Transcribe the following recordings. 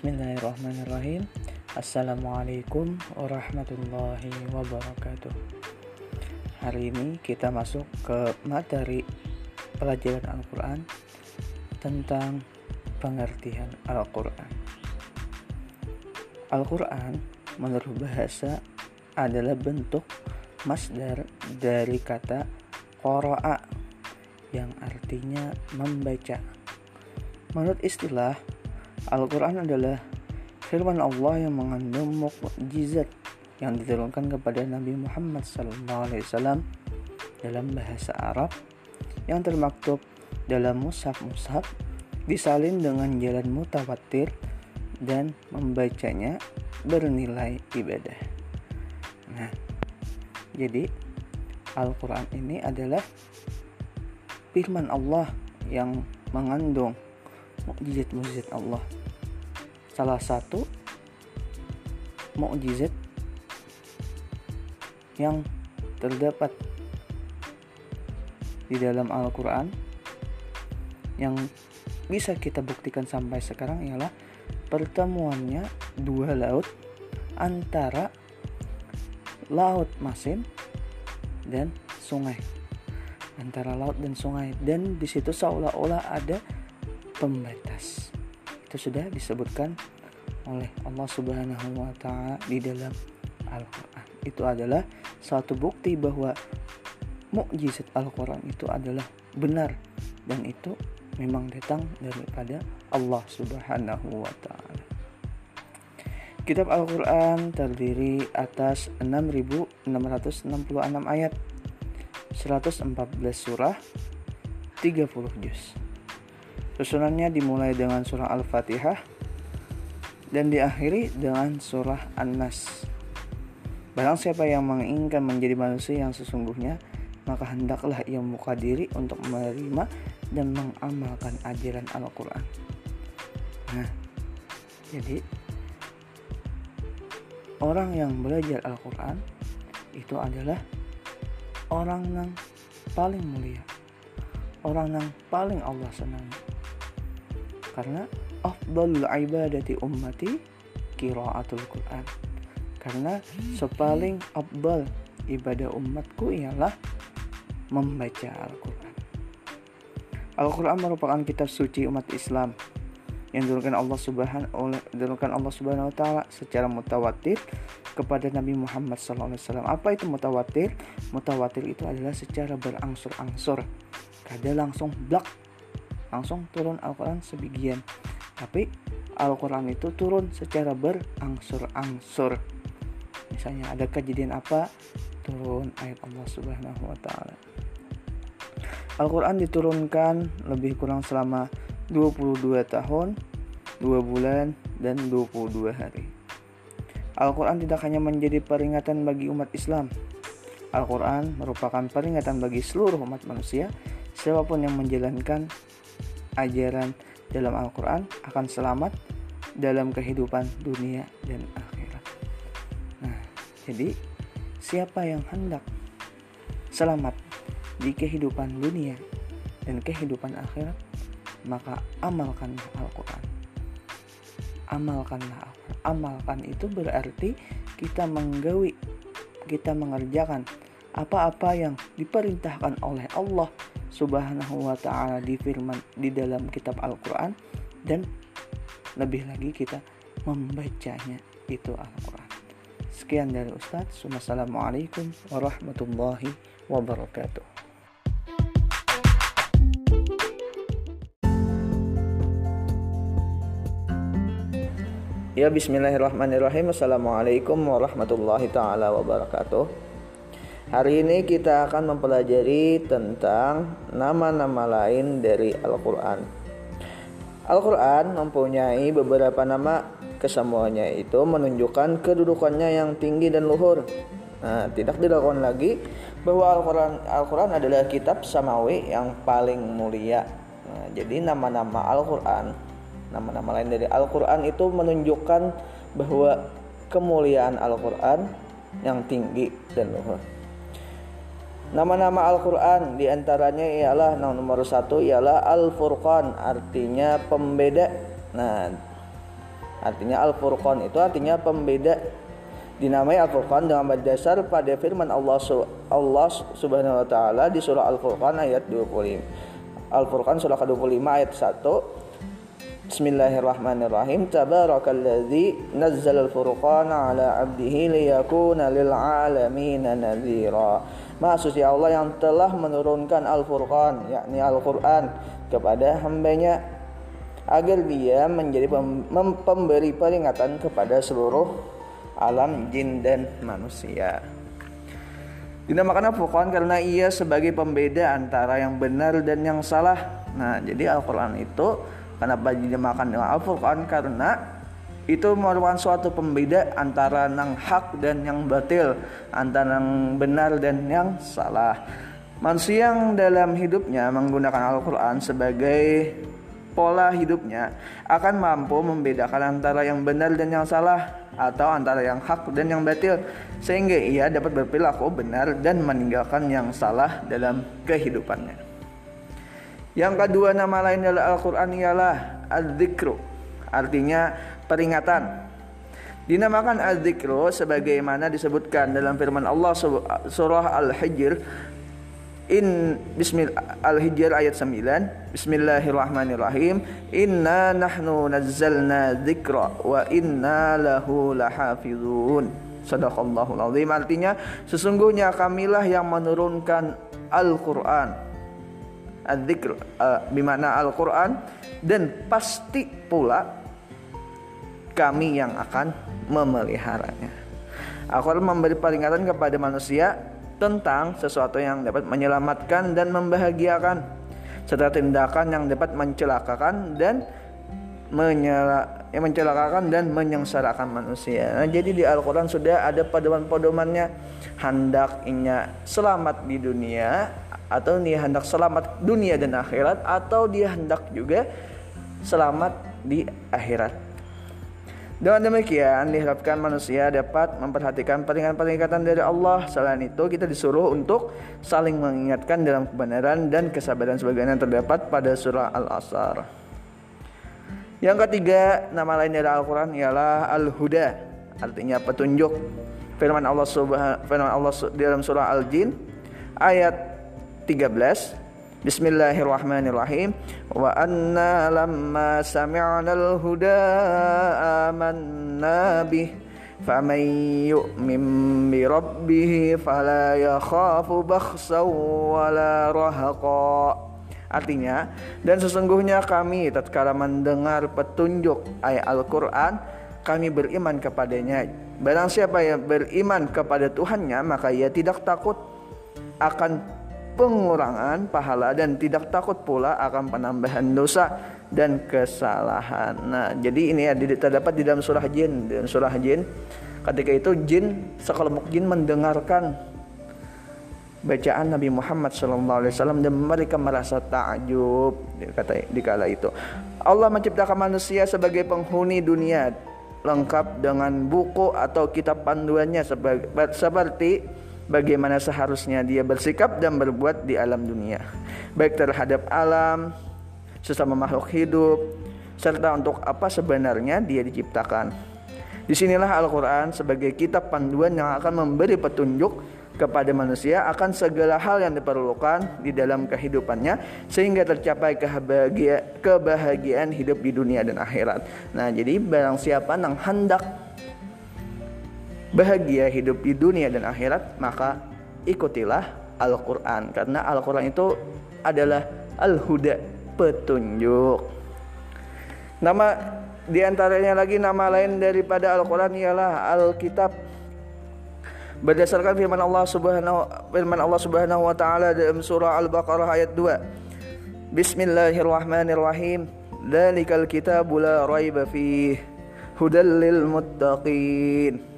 Bismillahirrahmanirrahim. Assalamualaikum warahmatullahi wabarakatuh. Hari ini kita masuk ke materi pelajaran Al-Quran Tentang pengertian Al-Quran. Al-Quran menurut bahasa adalah bentuk masdar dari kata qara'a yang artinya membaca. Menurut istilah Al-Quran adalah firman Allah yang mengandung mukjizat yang diturunkan kepada Nabi Muhammad SAW dalam bahasa Arab yang termaktub dalam mushaf-mushaf disalin dengan jalan mutawatir dan membacanya bernilai ibadah. Nah, jadi Al-Quran ini adalah firman Allah yang mengandung mukjizat-mukjizat Allah. Salah satu mukjizat yang terdapat di dalam Al-Quran yang bisa kita buktikan sampai sekarang ialah pertemuannya dua laut antara laut Masin dan sungai antara laut dan sungai dan di situ seolah-olah ada pembatas. Itu sudah disebutkan oleh Allah Subhanahu wa taala di dalam Al-Qur'an. Itu adalah satu bukti bahwa mukjizat Al-Qur'an itu adalah benar dan itu memang datang daripada Allah Subhanahu wa taala. Kitab Al-Quran terdiri atas 6.666 ayat, 114 surah, 30 juz. Susunannya dimulai dengan surah Al-Fatihah dan diakhiri dengan surah An-Nas. Barang siapa yang menginginkan menjadi manusia yang sesungguhnya, maka hendaklah ia membuka diri untuk menerima dan mengamalkan ajaran Al-Quran. Nah, jadi orang yang belajar Al-Quran itu adalah orang yang paling mulia, orang yang paling Allah senangi karena afdalul ibadati ummati qiraatul Quran karena sepaling afdal ibadah umatku ialah membaca Al-Quran Al-Quran merupakan kitab suci umat Islam yang diturunkan Allah Subhanahu Allah Subhanahu wa taala secara mutawatir kepada Nabi Muhammad SAW. Apa itu mutawatir? Mutawatir itu adalah secara berangsur-angsur. Kadang langsung blak langsung turun Al-Quran sebagian. Tapi Al-Quran itu turun secara berangsur-angsur. Misalnya ada kejadian apa? Turun ayat Allah Subhanahu wa taala. Al-Quran diturunkan lebih kurang selama 22 tahun 2 bulan dan 22 hari. Al-Quran tidak hanya menjadi peringatan bagi umat Islam. Al-Quran merupakan peringatan bagi seluruh umat manusia siapa pun yang menjalankan ajaran dalam Al-Quran akan selamat dalam kehidupan dunia dan akhirat. Nah, jadi siapa yang hendak selamat di kehidupan dunia dan kehidupan akhirat, maka amalkanlah Al-Quran. Amalkanlah Al-Quran. Amalkan itu berarti kita menggawi, kita mengerjakan apa-apa yang diperintahkan oleh Allah Subhanahu wa taala di firman di dalam kitab Al-Qur'an dan lebih lagi kita membacanya itu Al-Qur'an. Sekian dari Ustadz. Wassalamualaikum warahmatullahi wabarakatuh. Ya bismillahirrahmanirrahim Assalamualaikum warahmatullahi taala wabarakatuh Hari ini kita akan mempelajari tentang nama-nama lain dari Al-Quran. Al-Quran mempunyai beberapa nama kesemuanya itu menunjukkan kedudukannya yang tinggi dan luhur. Nah, tidak dilakukan lagi bahwa Al-Quran Al-Quran adalah kitab samawi yang paling mulia. Nah, jadi nama-nama Al-Quran, nama-nama lain dari Al-Quran itu menunjukkan bahwa kemuliaan Al-Quran yang tinggi dan luhur. Nama-nama Al-Quran di antaranya ialah nomor satu ialah Al-Furqan artinya pembeda. Nah Artinya Al-Furqan itu artinya pembeda dinamai Al-Furqan dengan berdasar pada firman Allah Allah Subhanahu wa taala di surah Al-Furqan ayat 25. Al-Furqan surah ke-25 ayat 1. Bismillahirrahmanirrahim. Tabarakalladzi nazzala al-furqana ala 'abdihi liyakuna lil 'alamin. Maksud ya Allah yang telah menurunkan Al-Furqan yakni Al-Qur'an kepada hambanya agar dia menjadi pemberi peringatan kepada seluruh alam jin dan manusia. Dinamakan Al-Furqan karena ia sebagai pembeda antara yang benar dan yang salah. Nah, jadi Al-Quran itu kenapa dinamakan dengan Al-Furqan karena itu merupakan suatu pembeda antara yang hak dan yang batil, antara yang benar dan yang salah. Manusia yang dalam hidupnya menggunakan Al-Quran sebagai pola hidupnya akan mampu membedakan antara yang benar dan yang salah atau antara yang hak dan yang batil sehingga ia dapat berperilaku benar dan meninggalkan yang salah dalam kehidupannya. Yang kedua nama lain adalah Al-Qur'an ialah Az-Zikru artinya peringatan. Dinamakan Az-Zikru sebagaimana disebutkan dalam firman Allah surah Al-Hijr. In bismil al-hijr ayat 9 bismillahirrahmanirrahim. Inna nahnu nazzalna dzikra wa inna lahu lahafizun. Sadaqallahul azim. Artinya sesungguhnya kamilah yang menurunkan Al-Qur'an. Adzikr uh, bimana Al-Qur'an? Dan pasti pula kami yang akan memeliharanya Al-Quran memberi peringatan kepada manusia tentang sesuatu yang dapat menyelamatkan dan membahagiakan serta tindakan yang dapat mencelakakan dan menyela, mencelakakan dan menyengsarakan manusia. Nah, jadi di Al-Qur'an sudah ada pedoman-pedomannya hendak inya selamat di dunia atau dia hendak selamat dunia dan akhirat atau dia hendak juga selamat di akhirat. Dengan demikian diharapkan manusia dapat memperhatikan peringatan-peringatan dari Allah. Selain itu kita disuruh untuk saling mengingatkan dalam kebenaran dan kesabaran sebagaimana terdapat pada surah Al-Asr. Yang ketiga, nama lain dari Al-Qur'an ialah Al-Huda, artinya petunjuk. Firman Allah firman Allah dalam surah Al-Jin ayat 13 Bismillahirrahmanirrahim Wa anna lamma sami'na al-huda amanna bih bi rabbih fala yakhafu bakhsaw wala rahaqa Artinya, dan sesungguhnya kami tatkala mendengar petunjuk ayat Al-Quran, kami beriman kepadanya. Barang siapa yang beriman kepada Tuhannya, maka ia tidak takut akan pengurangan pahala dan tidak takut pula akan penambahan dosa dan kesalahan. Nah, jadi ini ya terdapat di dalam surah jin, dan surah jin ketika itu jin sekelompok jin mendengarkan bacaan Nabi Muhammad SAW dan mereka merasa takjub kata di kala itu. Allah menciptakan manusia sebagai penghuni dunia lengkap dengan buku atau kitab panduannya seperti bagaimana seharusnya dia bersikap dan berbuat di alam dunia, baik terhadap alam, sesama makhluk hidup, serta untuk apa sebenarnya dia diciptakan. Di sinilah Al-Quran sebagai kitab panduan yang akan memberi petunjuk kepada manusia akan segala hal yang diperlukan di dalam kehidupannya sehingga tercapai kebahagia, kebahagiaan hidup di dunia dan akhirat. Nah, jadi barang siapa yang hendak bahagia hidup di dunia dan akhirat, maka ikutilah Al-Quran. Karena Al-Quran itu adalah Al-Huda, petunjuk. Nama di antaranya lagi nama lain daripada Al-Quran ialah Al-Kitab. Berdasarkan firman Allah Subhanahu firman Allah Subhanahu wa taala dalam surah Al-Baqarah ayat 2. Bismillahirrahmanirrahim. Dzalikal kitabu la raiba fihi hudal lil muttaqin.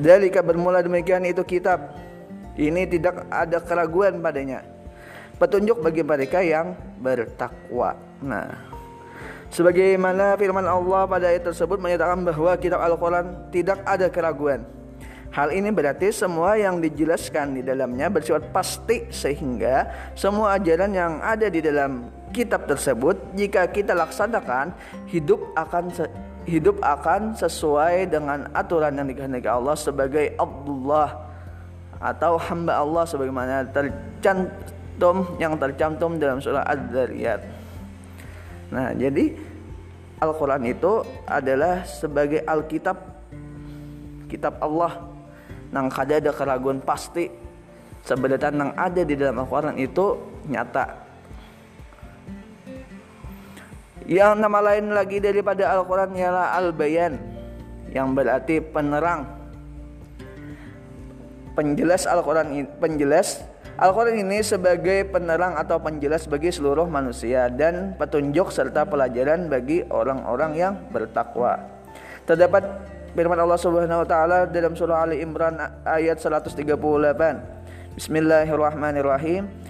Dalika bermula demikian itu kitab. Ini tidak ada keraguan padanya. Petunjuk bagi mereka yang bertakwa. Nah, sebagaimana firman Allah pada ayat tersebut menyatakan bahwa kitab Al-Quran tidak ada keraguan. Hal ini berarti semua yang dijelaskan di dalamnya bersifat pasti sehingga semua ajaran yang ada di dalam kitab tersebut jika kita laksanakan hidup akan hidup akan sesuai dengan aturan yang dikehendaki Allah sebagai Abdullah atau hamba Allah sebagaimana tercantum yang tercantum dalam surah Az-Zariyat. Nah, jadi Al-Qur'an itu adalah sebagai Alkitab kitab Allah nang kada ada keraguan pasti sebenarnya yang ada di dalam Al-Quran itu nyata yang nama lain lagi daripada Al-Quran ialah Al-Bayan yang berarti penerang penjelas Al-Quran penjelas Al-Quran ini sebagai penerang atau penjelas bagi seluruh manusia dan petunjuk serta pelajaran bagi orang-orang yang bertakwa. Terdapat firman Allah Subhanahu wa taala dalam surah Ali Imran ayat 138. Bismillahirrahmanirrahim.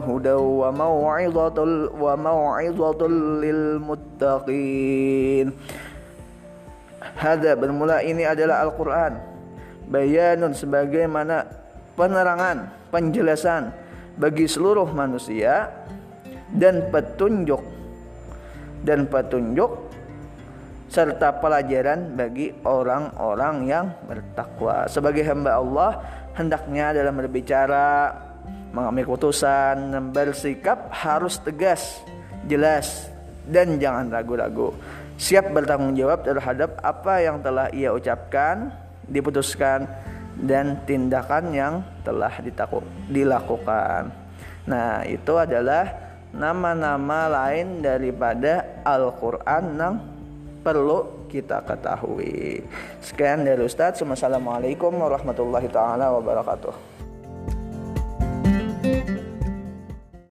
Hudaw wa mau'izatul wa mau'izatul lil muttaqin. Hada bermula ini adalah Al-Qur'an. Bayanun sebagaimana penerangan, penjelasan bagi seluruh manusia dan petunjuk dan petunjuk serta pelajaran bagi orang-orang yang bertakwa. Sebagai hamba Allah, hendaknya dalam berbicara, mengambil keputusan, bersikap harus tegas, jelas, dan jangan ragu-ragu. Siap bertanggung jawab terhadap apa yang telah ia ucapkan, diputuskan, dan tindakan yang telah dilakukan. Nah, itu adalah nama-nama lain daripada Al-Quran yang perlu kita ketahui. Sekian dari Ustaz. Wassalamualaikum warahmatullahi taala wabarakatuh.